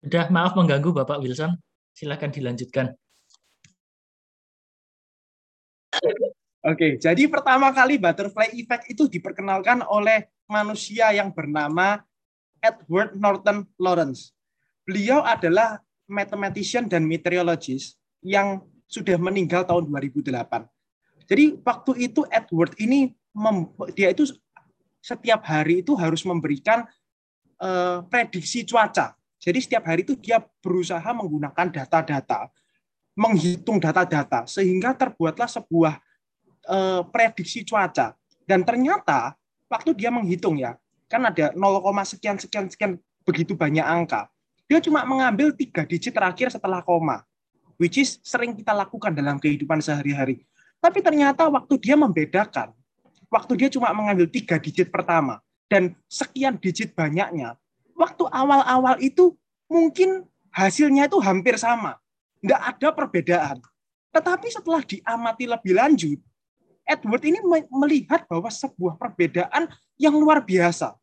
Udah, maaf mengganggu Bapak Wilson. Silahkan dilanjutkan. Oke, jadi pertama kali butterfly effect itu diperkenalkan oleh manusia yang bernama Edward Norton Lawrence. Beliau adalah mathematician dan meteorologist yang sudah meninggal tahun 2008. Jadi waktu itu Edward ini dia itu setiap hari itu harus memberikan uh, prediksi cuaca. Jadi setiap hari itu dia berusaha menggunakan data-data, menghitung data-data sehingga terbuatlah sebuah uh, prediksi cuaca. Dan ternyata waktu dia menghitung ya, kan ada 0, sekian sekian sekian begitu banyak angka. Dia cuma mengambil tiga digit terakhir setelah koma, which is sering kita lakukan dalam kehidupan sehari-hari. Tapi ternyata waktu dia membedakan waktu dia cuma mengambil tiga digit pertama dan sekian digit banyaknya, waktu awal-awal itu mungkin hasilnya itu hampir sama. Nggak ada perbedaan. Tetapi setelah diamati lebih lanjut, Edward ini melihat bahwa sebuah perbedaan yang luar biasa.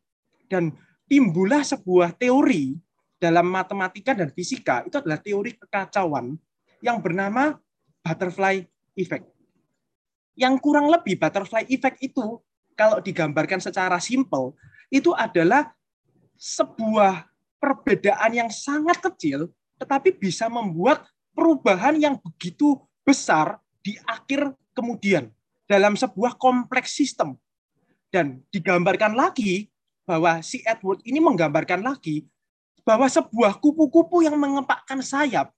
Dan timbullah sebuah teori dalam matematika dan fisika, itu adalah teori kekacauan yang bernama butterfly effect. Yang kurang lebih butterfly effect itu kalau digambarkan secara simpel itu adalah sebuah perbedaan yang sangat kecil tetapi bisa membuat perubahan yang begitu besar di akhir kemudian dalam sebuah kompleks sistem. Dan digambarkan lagi bahwa si Edward ini menggambarkan lagi bahwa sebuah kupu-kupu yang mengepakkan sayap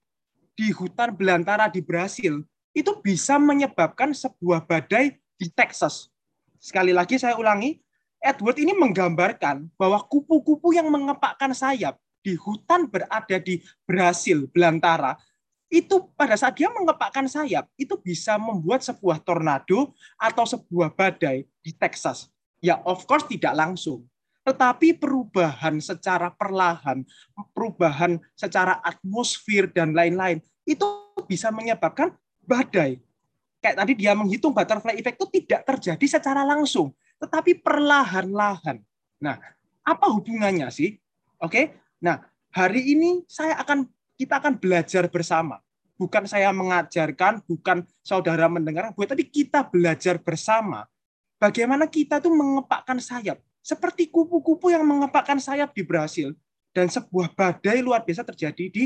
di hutan belantara di Brasil itu bisa menyebabkan sebuah badai di Texas. Sekali lagi saya ulangi, Edward ini menggambarkan bahwa kupu-kupu yang mengepakkan sayap di hutan berada di Brasil, belantara, itu pada saat dia mengepakkan sayap, itu bisa membuat sebuah tornado atau sebuah badai di Texas. Ya, of course tidak langsung. Tetapi perubahan secara perlahan, perubahan secara atmosfer dan lain-lain, itu bisa menyebabkan badai. Kayak tadi dia menghitung butterfly effect itu tidak terjadi secara langsung, tetapi perlahan-lahan. Nah, apa hubungannya sih? Oke. Nah, hari ini saya akan kita akan belajar bersama. Bukan saya mengajarkan, bukan saudara mendengar, buat tapi kita belajar bersama bagaimana kita tuh mengepakkan sayap seperti kupu-kupu yang mengepakkan sayap di Brasil dan sebuah badai luar biasa terjadi di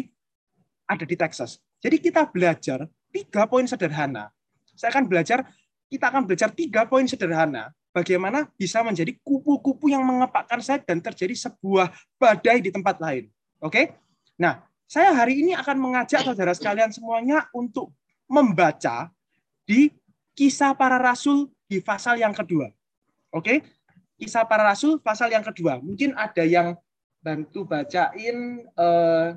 ada di Texas. Jadi kita belajar tiga poin sederhana. Saya akan belajar, kita akan belajar tiga poin sederhana bagaimana bisa menjadi kupu-kupu yang mengepakkan sayap dan terjadi sebuah badai di tempat lain. Oke? Nah, saya hari ini akan mengajak saudara sekalian semuanya untuk membaca di kisah para rasul di pasal yang kedua. Oke? Kisah para rasul pasal yang kedua. Mungkin ada yang bantu bacain eh,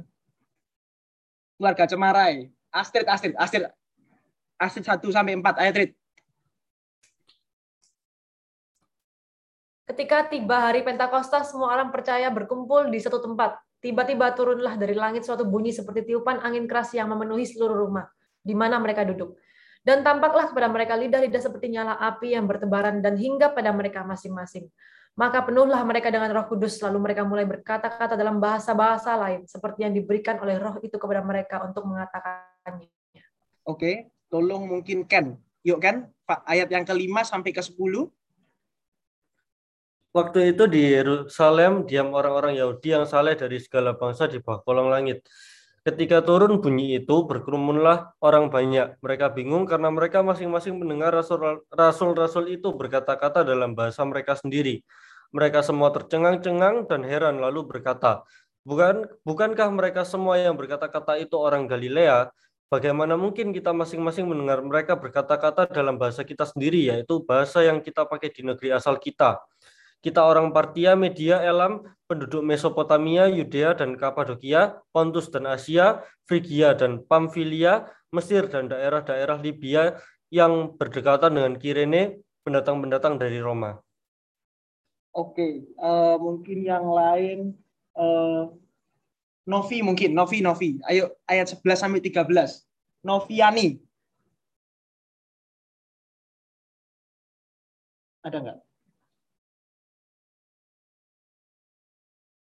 keluarga Cemarai. Astrid, Astrid, Astrid. Astrid 1 sampai 4 ayat Ketika tiba hari Pentakosta, semua orang percaya berkumpul di satu tempat. Tiba-tiba turunlah dari langit suatu bunyi seperti tiupan angin keras yang memenuhi seluruh rumah di mana mereka duduk. Dan tampaklah kepada mereka lidah-lidah seperti nyala api yang bertebaran dan hingga pada mereka masing-masing. Maka penuhlah mereka dengan roh kudus, lalu mereka mulai berkata-kata dalam bahasa-bahasa lain, seperti yang diberikan oleh roh itu kepada mereka untuk mengatakannya. Oke, tolong mungkin Ken. Yuk Ken, ayat yang kelima sampai ke sepuluh. Waktu itu di Yerusalem diam orang-orang Yahudi yang saleh dari segala bangsa di bawah kolong langit. Ketika turun bunyi itu, berkerumunlah orang banyak. Mereka bingung karena mereka masing-masing mendengar rasul-rasul itu berkata-kata dalam bahasa mereka sendiri. Mereka semua tercengang-cengang dan heran lalu berkata, Bukan, bukankah mereka semua yang berkata-kata itu orang Galilea? Bagaimana mungkin kita masing-masing mendengar mereka berkata-kata dalam bahasa kita sendiri, yaitu bahasa yang kita pakai di negeri asal kita? Kita orang Partia, Media, Elam, penduduk Mesopotamia, Yudea dan Kapadokia, Pontus dan Asia, Frigia dan Pamfilia, Mesir dan daerah-daerah Libya yang berdekatan dengan Kirene, pendatang-pendatang dari Roma. Oke, uh, mungkin yang lain uh, Novi mungkin, Novi, Novi. Ayo ayat 11 sampai 13. Noviani. Ada nggak?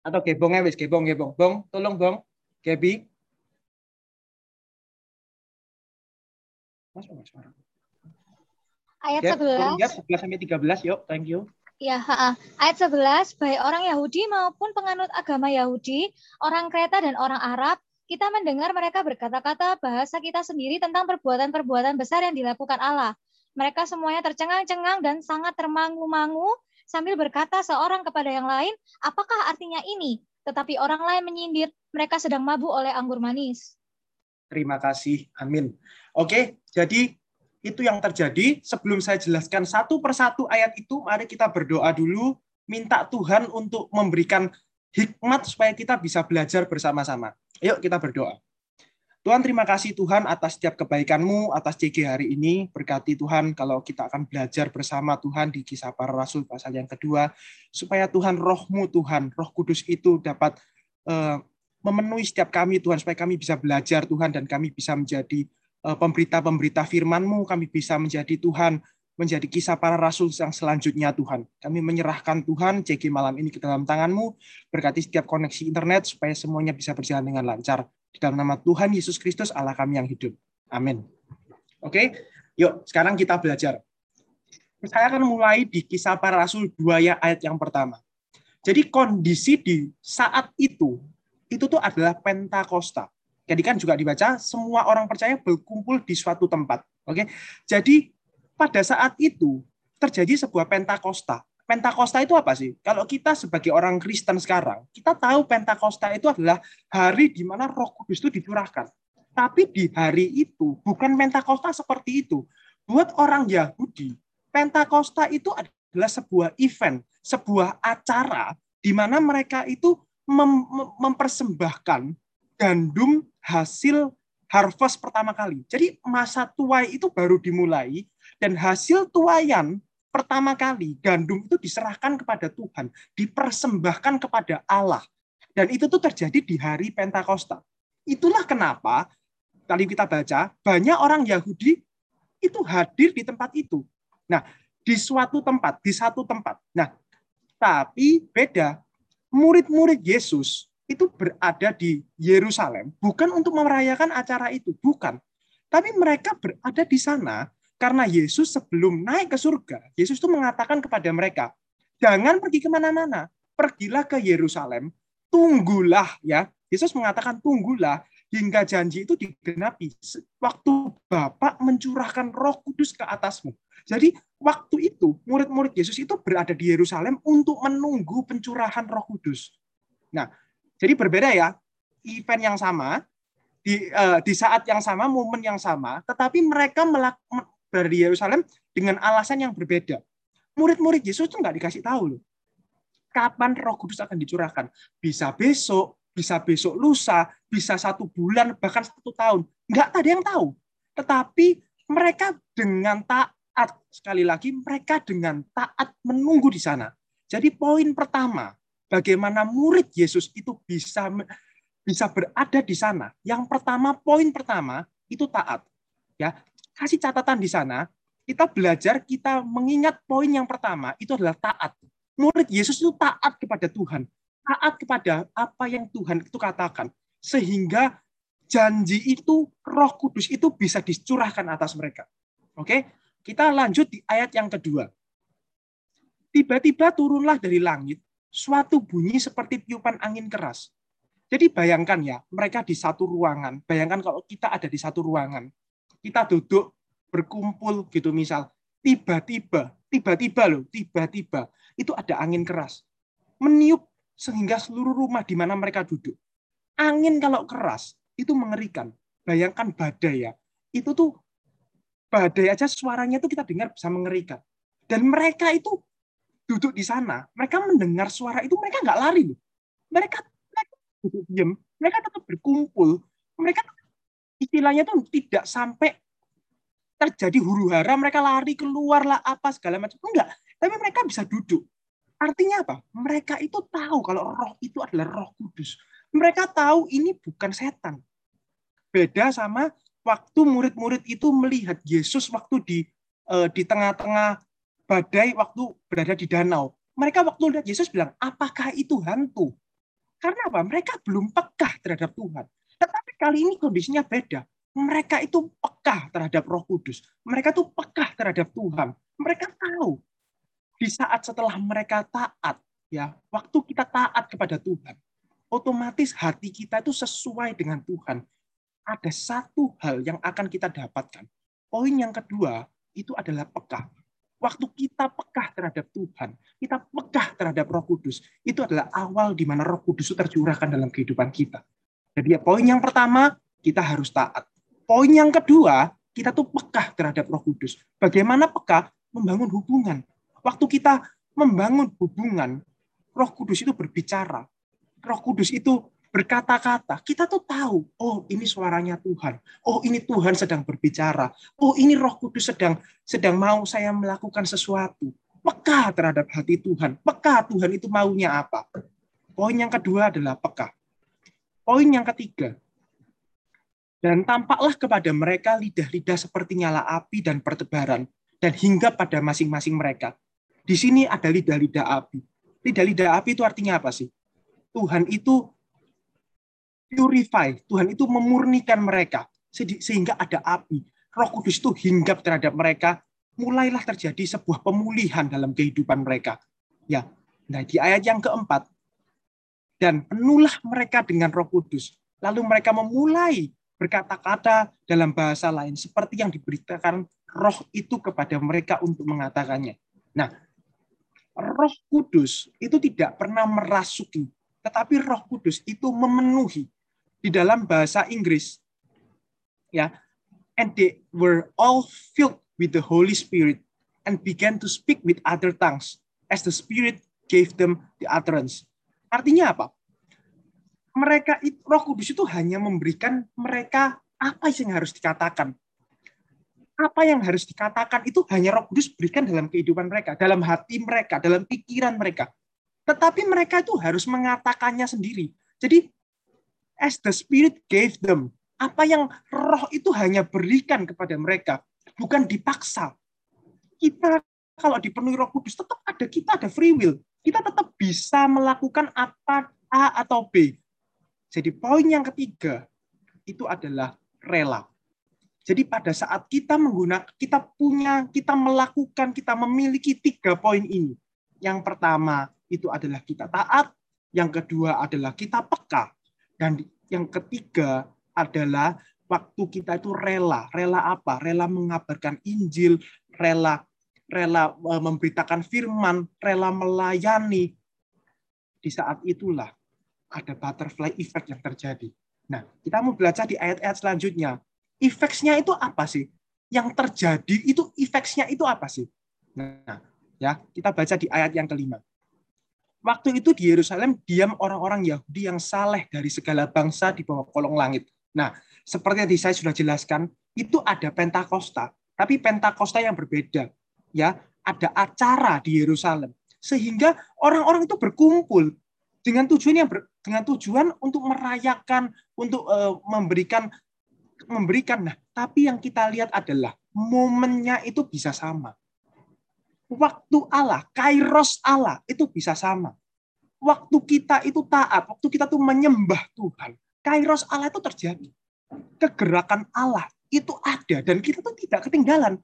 Atau gebongnya wis, gebong, gebong. Bong, tolong bong. Gaby? Mas, mas, mas. Ayat Ya, 11. lihat 11 sampai 13 yuk. Thank you. Ya, ha-ha. ayat 11, baik orang Yahudi maupun penganut agama Yahudi, orang Kreta dan orang Arab, kita mendengar mereka berkata-kata bahasa kita sendiri tentang perbuatan-perbuatan besar yang dilakukan Allah. Mereka semuanya tercengang-cengang dan sangat termangu-mangu sambil berkata seorang kepada yang lain, apakah artinya ini? Tetapi orang lain menyindir, mereka sedang mabuk oleh anggur manis. Terima kasih. Amin. Oke, jadi itu yang terjadi. Sebelum saya jelaskan satu persatu ayat itu, mari kita berdoa dulu, minta Tuhan untuk memberikan hikmat supaya kita bisa belajar bersama-sama. Yuk kita berdoa. Tuhan terima kasih Tuhan atas setiap kebaikan-Mu atas CG hari ini. Berkati Tuhan kalau kita akan belajar bersama Tuhan di kisah para rasul pasal yang kedua. Supaya Tuhan rohmu Tuhan, roh kudus itu dapat eh, memenuhi setiap kami Tuhan. Supaya kami bisa belajar Tuhan dan kami bisa menjadi eh, pemberita-pemberita firman-Mu. Kami bisa menjadi Tuhan, menjadi kisah para rasul yang selanjutnya Tuhan. Kami menyerahkan Tuhan CG malam ini ke dalam tangan-Mu. Berkati setiap koneksi internet supaya semuanya bisa berjalan dengan lancar. Di dalam nama Tuhan Yesus Kristus Allah kami yang hidup. Amin. Oke, yuk sekarang kita belajar. Saya akan mulai di kisah para rasul 2 ya ayat yang pertama. Jadi kondisi di saat itu, itu tuh adalah Pentakosta. Jadi kan juga dibaca, semua orang percaya berkumpul di suatu tempat. Oke, Jadi pada saat itu terjadi sebuah Pentakosta. Pentakosta itu apa sih? Kalau kita sebagai orang Kristen sekarang, kita tahu Pentakosta itu adalah hari di mana Roh Kudus itu dicurahkan. Tapi di hari itu bukan Pentakosta seperti itu. Buat orang Yahudi, Pentakosta itu adalah sebuah event, sebuah acara di mana mereka itu mem mempersembahkan gandum hasil harvest pertama kali. Jadi masa tuai itu baru dimulai dan hasil tuayan pertama kali gandum itu diserahkan kepada Tuhan, dipersembahkan kepada Allah. Dan itu tuh terjadi di hari Pentakosta. Itulah kenapa kali kita baca banyak orang Yahudi itu hadir di tempat itu. Nah, di suatu tempat, di satu tempat. Nah, tapi beda. Murid-murid Yesus itu berada di Yerusalem bukan untuk merayakan acara itu, bukan. Tapi mereka berada di sana karena Yesus sebelum naik ke surga, Yesus itu mengatakan kepada mereka, jangan pergi ke mana-mana, pergilah ke Yerusalem, tunggulah ya. Yesus mengatakan tunggulah hingga janji itu digenapi. Waktu Bapak mencurahkan roh kudus ke atasmu. Jadi waktu itu murid-murid Yesus itu berada di Yerusalem untuk menunggu pencurahan roh kudus. Nah, jadi berbeda ya, event yang sama, di, uh, di saat yang sama, momen yang sama, tetapi mereka melakukan berada di Yerusalem dengan alasan yang berbeda. Murid-murid Yesus itu nggak dikasih tahu loh. Kapan roh kudus akan dicurahkan. Bisa besok, bisa besok lusa, bisa satu bulan, bahkan satu tahun. Nggak ada yang tahu. Tetapi mereka dengan taat, sekali lagi, mereka dengan taat menunggu di sana. Jadi poin pertama, bagaimana murid Yesus itu bisa bisa berada di sana. Yang pertama, poin pertama itu taat. Ya, kasih catatan di sana. Kita belajar, kita mengingat poin yang pertama itu adalah taat. Murid Yesus itu taat kepada Tuhan, taat kepada apa yang Tuhan itu katakan, sehingga janji itu, Roh Kudus itu bisa dicurahkan atas mereka. Oke, kita lanjut di ayat yang kedua. Tiba-tiba turunlah dari langit suatu bunyi seperti tiupan angin keras. Jadi bayangkan ya, mereka di satu ruangan. Bayangkan kalau kita ada di satu ruangan. Kita duduk berkumpul gitu misal. Tiba-tiba, tiba-tiba loh, tiba-tiba itu ada angin keras. Meniup sehingga seluruh rumah di mana mereka duduk. Angin kalau keras itu mengerikan. Bayangkan badai ya. Itu tuh badai aja suaranya tuh kita dengar bisa mengerikan. Dan mereka itu duduk di sana, mereka mendengar suara itu, mereka nggak lari loh. Mereka, mereka duduk diam, mereka tetap berkumpul. Mereka istilahnya tuh tidak sampai terjadi huru hara, mereka lari keluar lah apa segala macam. Enggak, tapi mereka bisa duduk. Artinya apa? Mereka itu tahu kalau roh itu adalah roh kudus. Mereka tahu ini bukan setan. Beda sama waktu murid-murid itu melihat Yesus waktu di eh, di tengah-tengah badai waktu berada di danau. Mereka waktu lihat Yesus bilang, apakah itu hantu? Karena apa? Mereka belum peka terhadap Tuhan. Tetapi kali ini kondisinya beda. Mereka itu peka terhadap Roh Kudus. Mereka itu peka terhadap Tuhan. Mereka tahu di saat setelah mereka taat, ya, waktu kita taat kepada Tuhan, otomatis hati kita itu sesuai dengan Tuhan. Ada satu hal yang akan kita dapatkan. Poin yang kedua itu adalah peka. Waktu kita peka terhadap Tuhan, kita peka terhadap Roh Kudus, itu adalah awal di mana Roh Kudus itu tercurahkan dalam kehidupan kita. Jadi poin yang pertama, kita harus taat. Poin yang kedua, kita tuh peka terhadap Roh Kudus. Bagaimana peka? Membangun hubungan. Waktu kita membangun hubungan, Roh Kudus itu berbicara. Roh Kudus itu berkata-kata, kita tuh tahu, oh ini suaranya Tuhan. Oh ini Tuhan sedang berbicara. Oh ini Roh Kudus sedang sedang mau saya melakukan sesuatu. Peka terhadap hati Tuhan. Peka Tuhan itu maunya apa. Poin yang kedua adalah peka. Poin yang ketiga, dan tampaklah kepada mereka lidah-lidah seperti nyala api dan pertebaran, dan hingga pada masing-masing mereka. Di sini ada lidah-lidah api. Lidah-lidah api itu artinya apa sih? Tuhan itu purify, Tuhan itu memurnikan mereka sehingga ada api. Roh Kudus itu hinggap terhadap mereka, mulailah terjadi sebuah pemulihan dalam kehidupan mereka. Ya. Nah, di ayat yang keempat, dan penuhlah mereka dengan Roh Kudus. Lalu mereka memulai berkata-kata dalam bahasa lain seperti yang diberitakan Roh itu kepada mereka untuk mengatakannya. Nah, Roh Kudus itu tidak pernah merasuki, tetapi Roh Kudus itu memenuhi di dalam bahasa Inggris ya and they were all filled with the Holy Spirit and began to speak with other tongues as the Spirit gave them the utterance. Artinya apa? Mereka Roh Kudus itu hanya memberikan mereka apa yang harus dikatakan. Apa yang harus dikatakan itu hanya Roh Kudus berikan dalam kehidupan mereka, dalam hati mereka, dalam pikiran mereka. Tetapi mereka itu harus mengatakannya sendiri. Jadi as the Spirit gave them. Apa yang roh itu hanya berikan kepada mereka, bukan dipaksa. Kita kalau dipenuhi roh kudus, tetap ada kita ada free will. Kita tetap bisa melakukan apa A atau B. Jadi poin yang ketiga itu adalah rela. Jadi pada saat kita menggunakan, kita punya, kita melakukan, kita memiliki tiga poin ini. Yang pertama itu adalah kita taat, yang kedua adalah kita peka, dan yang ketiga adalah waktu kita itu rela. Rela apa? Rela mengabarkan Injil, rela rela e, memberitakan firman, rela melayani. Di saat itulah ada butterfly effect yang terjadi. Nah, kita mau belajar di ayat-ayat selanjutnya. Efeknya itu apa sih? Yang terjadi itu efeknya itu apa sih? Nah, ya, kita baca di ayat yang kelima. Waktu itu di Yerusalem diam orang-orang Yahudi yang saleh dari segala bangsa di bawah kolong langit. Nah, seperti yang saya sudah jelaskan, itu ada Pentakosta, tapi Pentakosta yang berbeda. Ya, ada acara di Yerusalem sehingga orang-orang itu berkumpul dengan tujuan yang ber, dengan tujuan untuk merayakan, untuk uh, memberikan memberikan. Nah, tapi yang kita lihat adalah momennya itu bisa sama waktu Allah, kairos Allah itu bisa sama. Waktu kita itu taat, waktu kita tuh menyembah Tuhan, kairos Allah itu terjadi. Kegerakan Allah itu ada dan kita tuh tidak ketinggalan.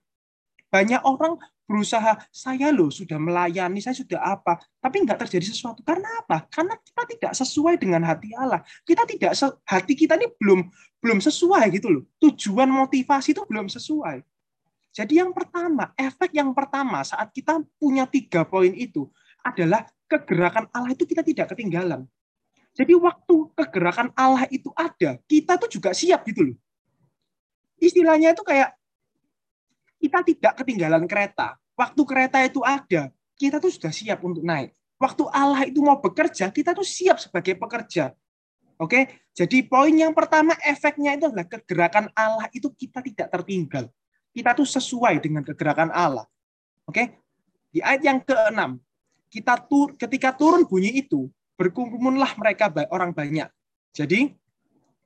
Banyak orang berusaha, saya loh sudah melayani, saya sudah apa, tapi nggak terjadi sesuatu. Karena apa? Karena kita tidak sesuai dengan hati Allah. Kita tidak hati kita ini belum belum sesuai gitu loh. Tujuan motivasi itu belum sesuai. Jadi yang pertama, efek yang pertama saat kita punya tiga poin itu adalah kegerakan Allah itu kita tidak ketinggalan. Jadi waktu kegerakan Allah itu ada, kita tuh juga siap gitu loh. Istilahnya itu kayak kita tidak ketinggalan kereta. Waktu kereta itu ada, kita tuh sudah siap untuk naik. Waktu Allah itu mau bekerja, kita tuh siap sebagai pekerja. Oke, jadi poin yang pertama efeknya itu adalah kegerakan Allah itu kita tidak tertinggal kita tuh sesuai dengan kegerakan Allah. Oke? Di ayat yang ke-6, kita tur ketika turun bunyi itu, berkumpullah mereka orang banyak. Jadi,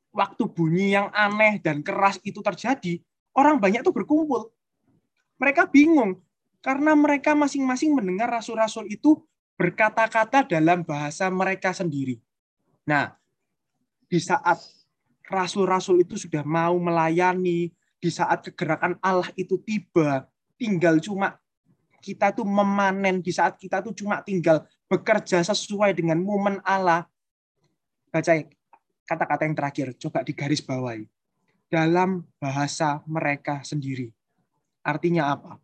waktu bunyi yang aneh dan keras itu terjadi, orang banyak tuh berkumpul. Mereka bingung karena mereka masing-masing mendengar rasul-rasul itu berkata-kata dalam bahasa mereka sendiri. Nah, di saat rasul-rasul itu sudah mau melayani, di saat kegerakan Allah itu tiba, tinggal cuma kita tuh memanen, di saat kita tuh cuma tinggal bekerja sesuai dengan momen Allah. Baca kata-kata yang terakhir, coba digaris bawahi. Dalam bahasa mereka sendiri. Artinya apa?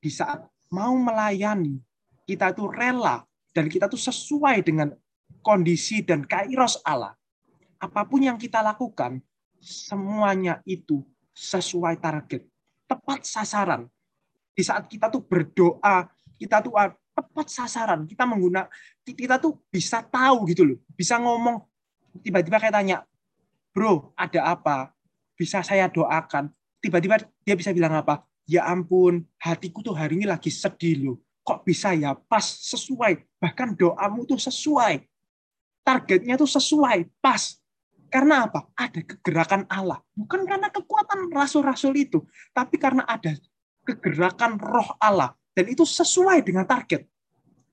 Di saat mau melayani, kita itu rela dan kita tuh sesuai dengan kondisi dan kairos Allah. Apa pun yang kita lakukan, semuanya itu sesuai target, tepat sasaran. Di saat kita tuh berdoa, kita tuh tepat sasaran, kita menggunakan kita tuh bisa tahu gitu loh, bisa ngomong tiba-tiba kayak tanya, "Bro, ada apa?" Bisa saya doakan. Tiba-tiba dia bisa bilang apa? Ya ampun, hatiku tuh hari ini lagi sedih loh. Kok bisa ya? Pas sesuai. Bahkan doamu tuh sesuai targetnya itu sesuai, pas. Karena apa? Ada kegerakan Allah. Bukan karena kekuatan rasul-rasul itu, tapi karena ada kegerakan roh Allah. Dan itu sesuai dengan target.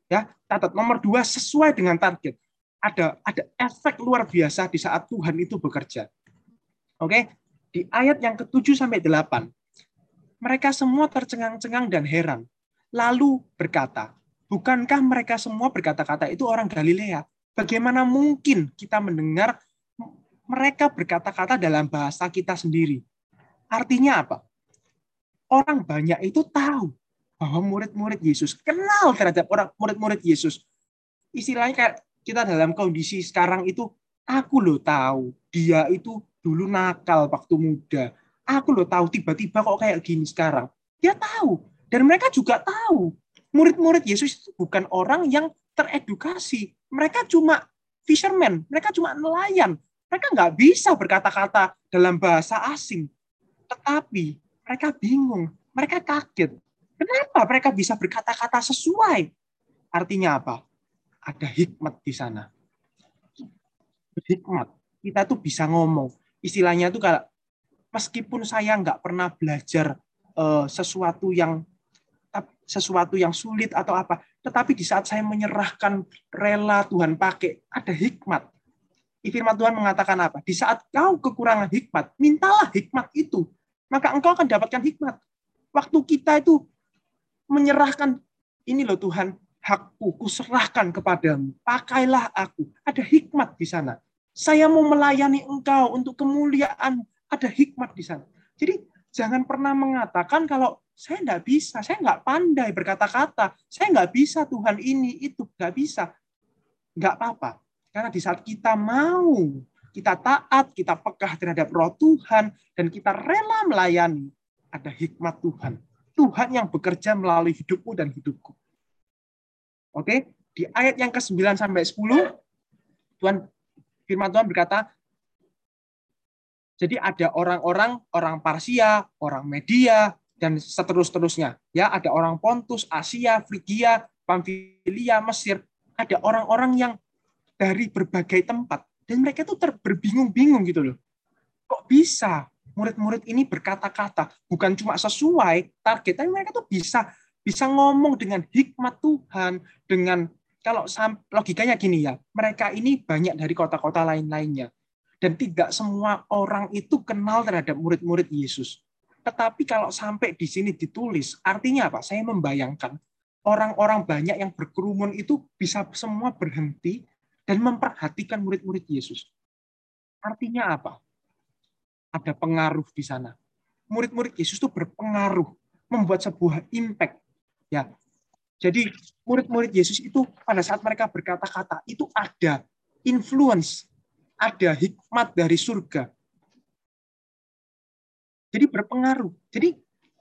Ya, catat nomor dua sesuai dengan target. Ada ada efek luar biasa di saat Tuhan itu bekerja. Oke, di ayat yang ketujuh sampai delapan, mereka semua tercengang-cengang dan heran. Lalu berkata, bukankah mereka semua berkata-kata itu orang Galilea? Bagaimana mungkin kita mendengar mereka berkata-kata dalam bahasa kita sendiri? Artinya apa? Orang banyak itu tahu bahwa murid-murid Yesus kenal terhadap orang murid-murid Yesus. Istilahnya kayak kita dalam kondisi sekarang itu, aku lo tahu dia itu dulu nakal waktu muda. Aku lo tahu tiba-tiba kok kayak gini sekarang. Dia tahu dan mereka juga tahu murid-murid Yesus itu bukan orang yang teredukasi. Mereka cuma fisherman, mereka cuma nelayan. Mereka nggak bisa berkata-kata dalam bahasa asing. Tetapi mereka bingung, mereka kaget. Kenapa mereka bisa berkata-kata sesuai? Artinya apa? Ada hikmat di sana. Hikmat. Kita tuh bisa ngomong. Istilahnya tuh kalau meskipun saya nggak pernah belajar uh, sesuatu yang sesuatu yang sulit atau apa. Tetapi di saat saya menyerahkan rela Tuhan pakai, ada hikmat. Firman Tuhan mengatakan apa? Di saat kau kekurangan hikmat, mintalah hikmat itu. Maka engkau akan dapatkan hikmat. Waktu kita itu menyerahkan, ini loh Tuhan, hakku, kuserahkan kepadamu. Pakailah aku. Ada hikmat di sana. Saya mau melayani engkau untuk kemuliaan. Ada hikmat di sana. Jadi jangan pernah mengatakan kalau saya nggak bisa, saya nggak pandai berkata-kata, saya nggak bisa Tuhan ini itu nggak bisa, nggak apa-apa. Karena di saat kita mau, kita taat, kita pekah terhadap Roh Tuhan, dan kita rela melayani, ada hikmat Tuhan. Tuhan yang bekerja melalui hidupmu dan hidupku. Oke, di ayat yang ke-9 sampai 10, Tuhan firman Tuhan berkata, jadi ada orang-orang, orang Parsia, orang Media, dan seterus-terusnya. Ya, ada orang Pontus, Asia, Frigia, Pamfilia, Mesir, ada orang-orang yang dari berbagai tempat dan mereka itu berbingung-bingung gitu loh. Kok bisa murid-murid ini berkata-kata bukan cuma sesuai target, tapi mereka tuh bisa bisa ngomong dengan hikmat Tuhan, dengan kalau logikanya gini ya, mereka ini banyak dari kota-kota lain-lainnya. Dan tidak semua orang itu kenal terhadap murid-murid Yesus. Tetapi kalau sampai di sini ditulis, artinya apa? Saya membayangkan orang-orang banyak yang berkerumun itu bisa semua berhenti dan memperhatikan murid-murid Yesus. Artinya apa? Ada pengaruh di sana. Murid-murid Yesus itu berpengaruh, membuat sebuah impact. Ya, jadi murid-murid Yesus itu pada saat mereka berkata-kata itu ada influence, ada hikmat dari surga jadi berpengaruh. Jadi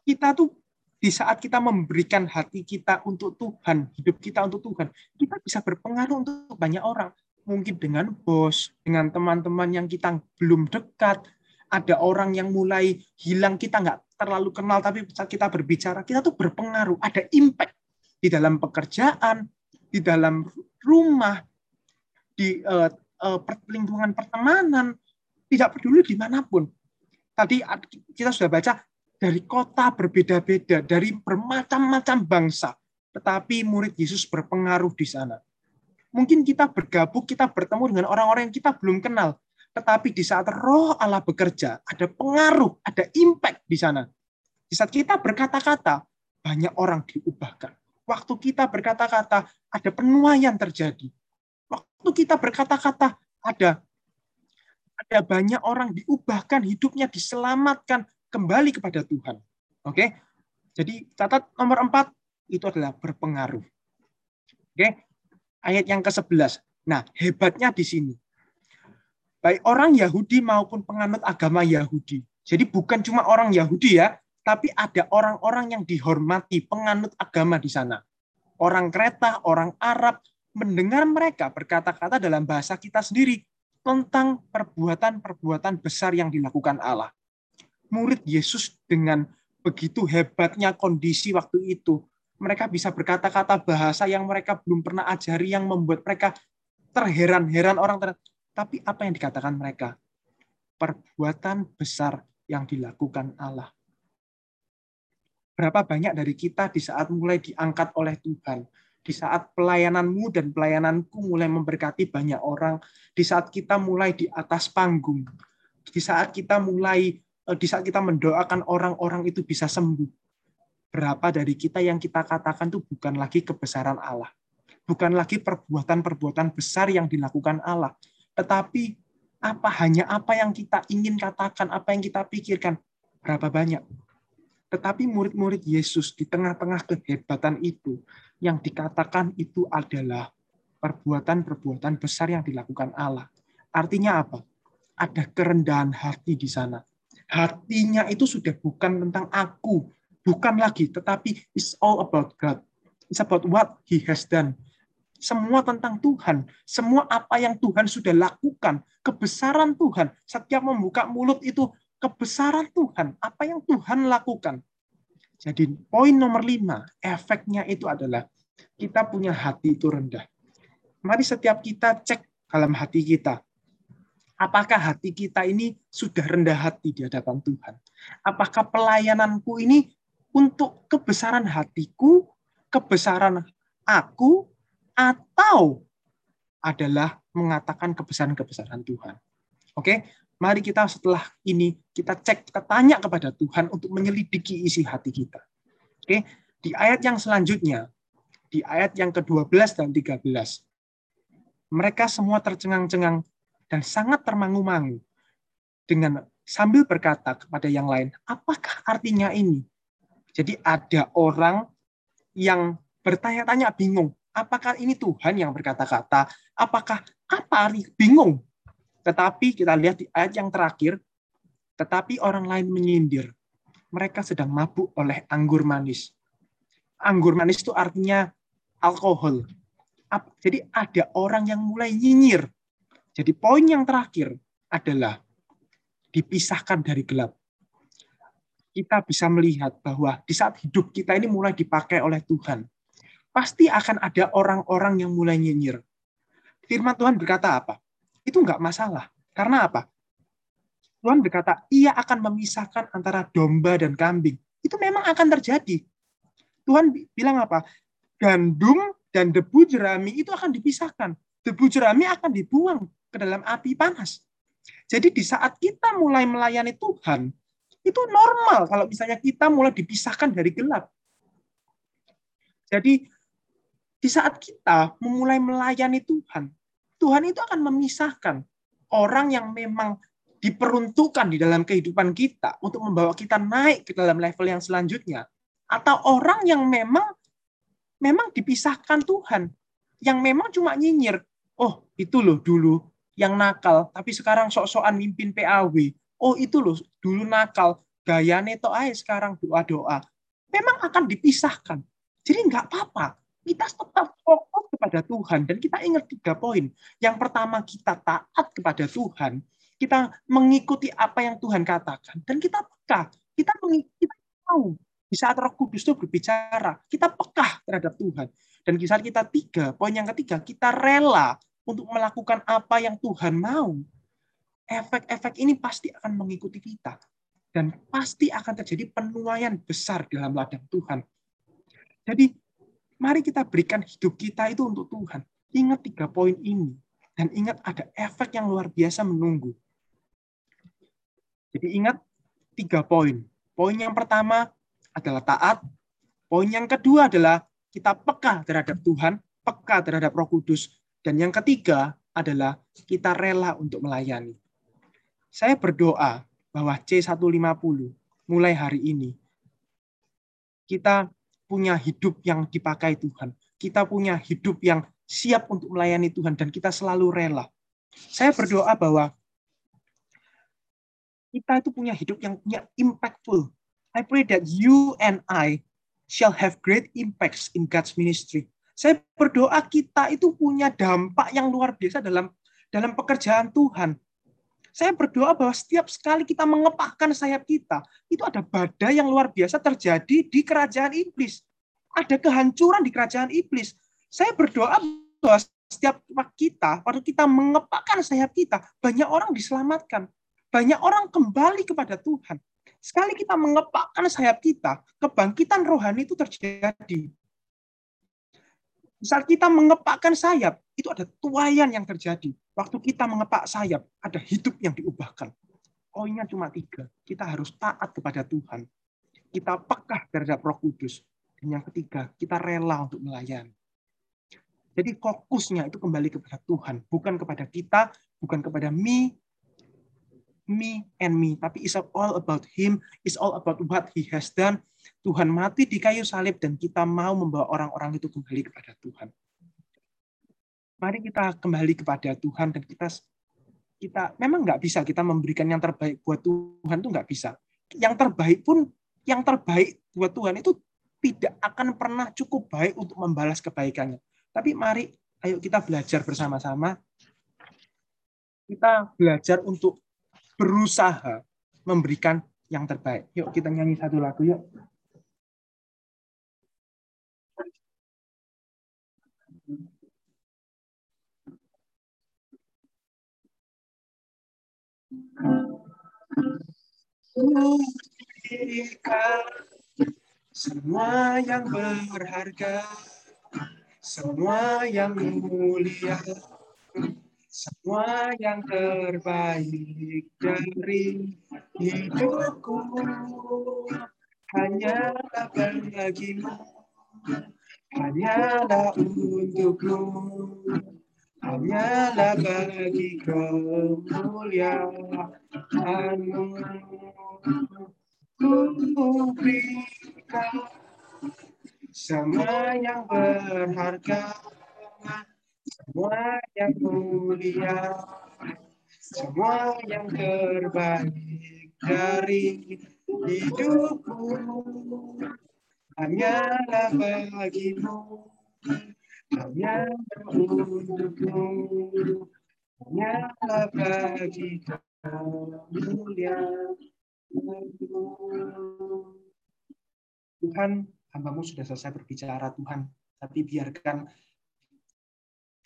kita tuh di saat kita memberikan hati kita untuk Tuhan, hidup kita untuk Tuhan, kita bisa berpengaruh untuk banyak orang. Mungkin dengan bos, dengan teman-teman yang kita belum dekat, ada orang yang mulai hilang, kita nggak terlalu kenal, tapi saat kita berbicara, kita tuh berpengaruh, ada impact di dalam pekerjaan, di dalam rumah, di uh, uh, lingkungan pertemanan, tidak peduli di mana pun tadi kita sudah baca dari kota berbeda-beda, dari bermacam-macam bangsa. Tetapi murid Yesus berpengaruh di sana. Mungkin kita bergabung, kita bertemu dengan orang-orang yang kita belum kenal. Tetapi di saat roh Allah bekerja, ada pengaruh, ada impact di sana. Di saat kita berkata-kata, banyak orang diubahkan. Waktu kita berkata-kata, ada penuaian terjadi. Waktu kita berkata-kata, ada ada banyak orang diubahkan, hidupnya diselamatkan kembali kepada Tuhan. Oke, jadi catat nomor empat itu adalah berpengaruh. Oke, ayat yang ke-11. Nah, hebatnya di sini. Baik orang Yahudi maupun penganut agama Yahudi. Jadi bukan cuma orang Yahudi ya, tapi ada orang-orang yang dihormati, penganut agama di sana. Orang Kreta, orang Arab, mendengar mereka berkata-kata dalam bahasa kita sendiri tentang perbuatan-perbuatan besar yang dilakukan Allah. Murid Yesus dengan begitu hebatnya kondisi waktu itu, mereka bisa berkata-kata bahasa yang mereka belum pernah ajari yang membuat mereka terheran-heran orang ter tapi apa yang dikatakan mereka? Perbuatan besar yang dilakukan Allah. Berapa banyak dari kita di saat mulai diangkat oleh Tuhan, di saat pelayananmu dan pelayananku mulai memberkati banyak orang, di saat kita mulai di atas panggung, di saat kita mulai eh, di saat kita mendoakan orang-orang itu bisa sembuh. Berapa dari kita yang kita katakan itu bukan lagi kebesaran Allah. Bukan lagi perbuatan-perbuatan besar yang dilakukan Allah, tetapi apa hanya apa yang kita ingin katakan, apa yang kita pikirkan, berapa banyak. Tetapi murid-murid Yesus di tengah-tengah kehebatan itu, yang dikatakan itu adalah perbuatan-perbuatan besar yang dilakukan Allah. Artinya apa? Ada kerendahan hati di sana. Hatinya itu sudah bukan tentang aku, bukan lagi, tetapi it's all about God. It's about what He has done semua tentang Tuhan, semua apa yang Tuhan sudah lakukan, kebesaran Tuhan. Setiap membuka mulut itu kebesaran Tuhan, apa yang Tuhan lakukan. Jadi poin nomor lima, efeknya itu adalah kita punya hati itu rendah. Mari setiap kita cek dalam hati kita. Apakah hati kita ini sudah rendah hati di hadapan Tuhan? Apakah pelayananku ini untuk kebesaran hatiku, kebesaran aku, atau adalah mengatakan kebesaran-kebesaran Tuhan. Oke, mari kita setelah ini kita cek, kita tanya kepada Tuhan untuk menyelidiki isi hati kita. Oke, di ayat yang selanjutnya, di ayat yang ke-12 dan 13, mereka semua tercengang-cengang dan sangat termangu-mangu dengan sambil berkata kepada yang lain, apakah artinya ini? Jadi ada orang yang bertanya-tanya bingung, apakah ini Tuhan yang berkata-kata? Apakah apa bingung? Tetapi kita lihat di ayat yang terakhir, tetapi orang lain menyindir. Mereka sedang mabuk oleh anggur manis. Anggur manis itu artinya alkohol. Jadi ada orang yang mulai nyinyir. Jadi poin yang terakhir adalah dipisahkan dari gelap. Kita bisa melihat bahwa di saat hidup kita ini mulai dipakai oleh Tuhan pasti akan ada orang-orang yang mulai nyinyir. Firman Tuhan berkata apa? Itu enggak masalah. Karena apa? Tuhan berkata, ia akan memisahkan antara domba dan kambing. Itu memang akan terjadi. Tuhan bilang apa? Gandum dan debu jerami itu akan dipisahkan. Debu jerami akan dibuang ke dalam api panas. Jadi di saat kita mulai melayani Tuhan, itu normal kalau misalnya kita mulai dipisahkan dari gelap. Jadi di saat kita memulai melayani Tuhan, Tuhan itu akan memisahkan orang yang memang diperuntukkan di dalam kehidupan kita untuk membawa kita naik ke dalam level yang selanjutnya. Atau orang yang memang memang dipisahkan Tuhan. Yang memang cuma nyinyir oh itu loh dulu yang nakal tapi sekarang sok-sokan mimpin PAW oh itu loh dulu nakal gaya neto aja sekarang doa-doa. Memang akan dipisahkan. Jadi nggak apa-apa kita tetap fokus kepada Tuhan dan kita ingat tiga poin. Yang pertama kita taat kepada Tuhan, kita mengikuti apa yang Tuhan katakan dan kita peka. Kita mengikuti, tahu di saat Roh Kudus itu berbicara, kita peka terhadap Tuhan. Dan di saat kita tiga, poin yang ketiga, kita rela untuk melakukan apa yang Tuhan mau. Efek-efek ini pasti akan mengikuti kita. Dan pasti akan terjadi penuaian besar dalam ladang Tuhan. Jadi Mari kita berikan hidup kita itu untuk Tuhan. Ingat tiga poin ini. Dan ingat ada efek yang luar biasa menunggu. Jadi ingat tiga poin. Poin yang pertama adalah taat. Poin yang kedua adalah kita peka terhadap Tuhan, peka terhadap Roh Kudus. Dan yang ketiga adalah kita rela untuk melayani. Saya berdoa bahwa C150 mulai hari ini kita punya hidup yang dipakai Tuhan. Kita punya hidup yang siap untuk melayani Tuhan dan kita selalu rela. Saya berdoa bahwa kita itu punya hidup yang punya impactful. I pray that you and I shall have great impacts in God's ministry. Saya berdoa kita itu punya dampak yang luar biasa dalam dalam pekerjaan Tuhan. Saya berdoa bahwa setiap sekali kita mengepakkan sayap kita, itu ada badai yang luar biasa terjadi di kerajaan iblis. Ada kehancuran di kerajaan iblis. Saya berdoa bahwa setiap kita, waktu kita mengepakkan sayap kita, banyak orang diselamatkan. Banyak orang kembali kepada Tuhan. Sekali kita mengepakkan sayap kita, kebangkitan rohani itu terjadi. Saat kita mengepakkan sayap, itu ada tuayan yang terjadi. Waktu kita mengepak sayap, ada hidup yang diubahkan. Poinnya cuma tiga. Kita harus taat kepada Tuhan. Kita pekah terhadap roh kudus. Dan yang ketiga, kita rela untuk melayani. Jadi fokusnya itu kembali kepada Tuhan, bukan kepada kita, bukan kepada me, me and me, tapi it's all about Him, it's all about what He has done. Tuhan mati di kayu salib dan kita mau membawa orang-orang itu kembali kepada Tuhan mari kita kembali kepada Tuhan dan kita kita memang nggak bisa kita memberikan yang terbaik buat Tuhan itu nggak bisa. Yang terbaik pun yang terbaik buat Tuhan itu tidak akan pernah cukup baik untuk membalas kebaikannya. Tapi mari ayo kita belajar bersama-sama. Kita belajar untuk berusaha memberikan yang terbaik. Yuk kita nyanyi satu lagu yuk. Semua yang berharga, semua yang mulia, semua yang terbaik dari hidupku. Hanyalah bagimu, hanyalah untukmu hanyalah bagi kemuliaanmu ku berikan. Semua yang berharga semua yang mulia semua yang terbaik dari hidupku. Hanyalah bagimu Tuhan, hambamu sudah selesai berbicara Tuhan, tapi biarkan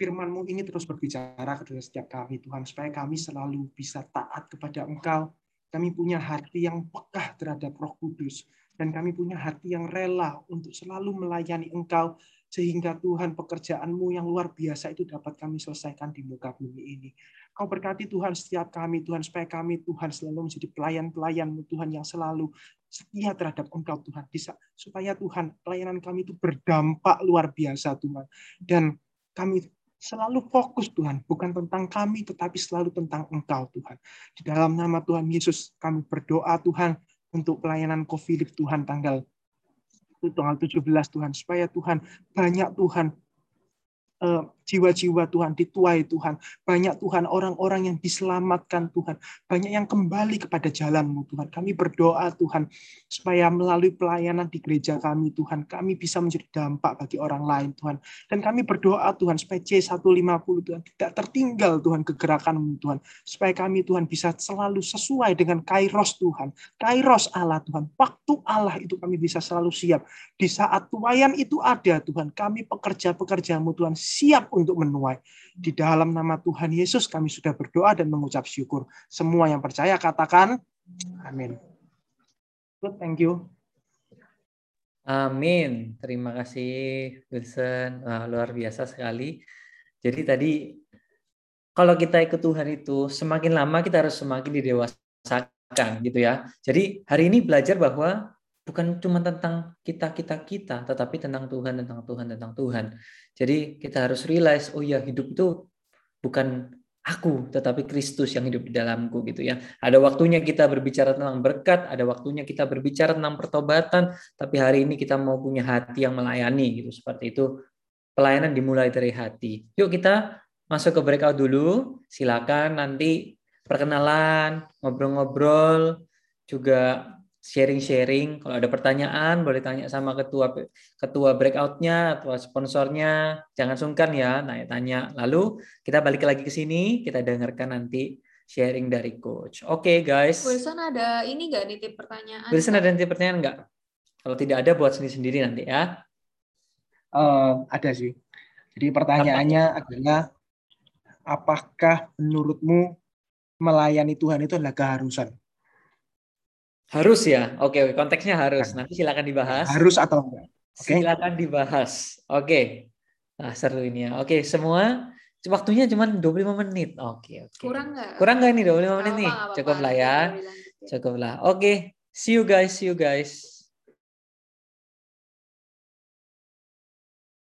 firmanmu ini terus berbicara kepada setiap kami Tuhan, supaya kami selalu bisa taat kepada Engkau. Kami punya hati yang pekah terhadap roh kudus, dan kami punya hati yang rela untuk selalu melayani Engkau, sehingga Tuhan pekerjaanmu yang luar biasa itu dapat kami selesaikan di muka bumi ini. Kau berkati Tuhan setiap kami, Tuhan, supaya kami, Tuhan, selalu menjadi pelayan-pelayanmu, Tuhan, yang selalu setia terhadap Engkau, Tuhan. Bisa, supaya Tuhan, pelayanan kami itu berdampak luar biasa, Tuhan. Dan kami selalu fokus, Tuhan. Bukan tentang kami, tetapi selalu tentang Engkau, Tuhan. Di dalam nama Tuhan Yesus, kami berdoa, Tuhan, untuk pelayanan COVID Tuhan tanggal tanggal 17 Tuhan supaya Tuhan banyak Tuhan Eh, jiwa-jiwa Tuhan dituai Tuhan. Banyak Tuhan orang-orang yang diselamatkan Tuhan. Banyak yang kembali kepada jalanmu Tuhan. Kami berdoa Tuhan supaya melalui pelayanan di gereja kami Tuhan. Kami bisa menjadi dampak bagi orang lain Tuhan. Dan kami berdoa Tuhan supaya C150 Tuhan tidak tertinggal Tuhan kegerakanmu Tuhan. Supaya kami Tuhan bisa selalu sesuai dengan kairos Tuhan. Kairos Allah Tuhan. Waktu Allah itu kami bisa selalu siap. Di saat tuayan itu ada Tuhan. Kami pekerja-pekerjamu Tuhan siap untuk menuai. Di dalam nama Tuhan Yesus kami sudah berdoa dan mengucap syukur. Semua yang percaya katakan amin. Good, thank you. Amin. Terima kasih Wilson. Wah, luar biasa sekali. Jadi tadi kalau kita ikut Tuhan itu semakin lama kita harus semakin didewasakan gitu ya. Jadi hari ini belajar bahwa bukan cuma tentang kita kita kita, tetapi tentang Tuhan tentang Tuhan tentang Tuhan. Jadi kita harus realize oh ya hidup itu bukan aku, tetapi Kristus yang hidup di dalamku gitu ya. Ada waktunya kita berbicara tentang berkat, ada waktunya kita berbicara tentang pertobatan, tapi hari ini kita mau punya hati yang melayani gitu. Seperti itu pelayanan dimulai dari hati. Yuk kita masuk ke breakout dulu. Silakan nanti perkenalan, ngobrol-ngobrol, juga sharing-sharing. Kalau ada pertanyaan boleh tanya sama ketua ketua breakoutnya atau sponsornya. Jangan sungkan ya tanya-tanya. Lalu kita balik lagi ke sini, kita dengarkan nanti sharing dari coach. Oke okay, guys. Wilson ada ini nggak nitip pertanyaan? Wilson ada nitip pertanyaan nggak? Kalau tidak ada buat sendiri-sendiri nanti ya. Uh, ada sih. Jadi pertanyaannya Apa? adalah apakah menurutmu melayani Tuhan itu adalah keharusan? Harus ya. Oke, oke. konteksnya harus. Nanti silakan dibahas. Harus atau enggak? Oke. Silakan dibahas. Oke. Nah, seru ini ya. Oke, semua waktunya cuma 25 menit. Oke, oke. Kurang nggak? Kurang nggak nih 25 menit nih? Cukup lah ya. Cukup lah. Oke. See you guys, see you guys.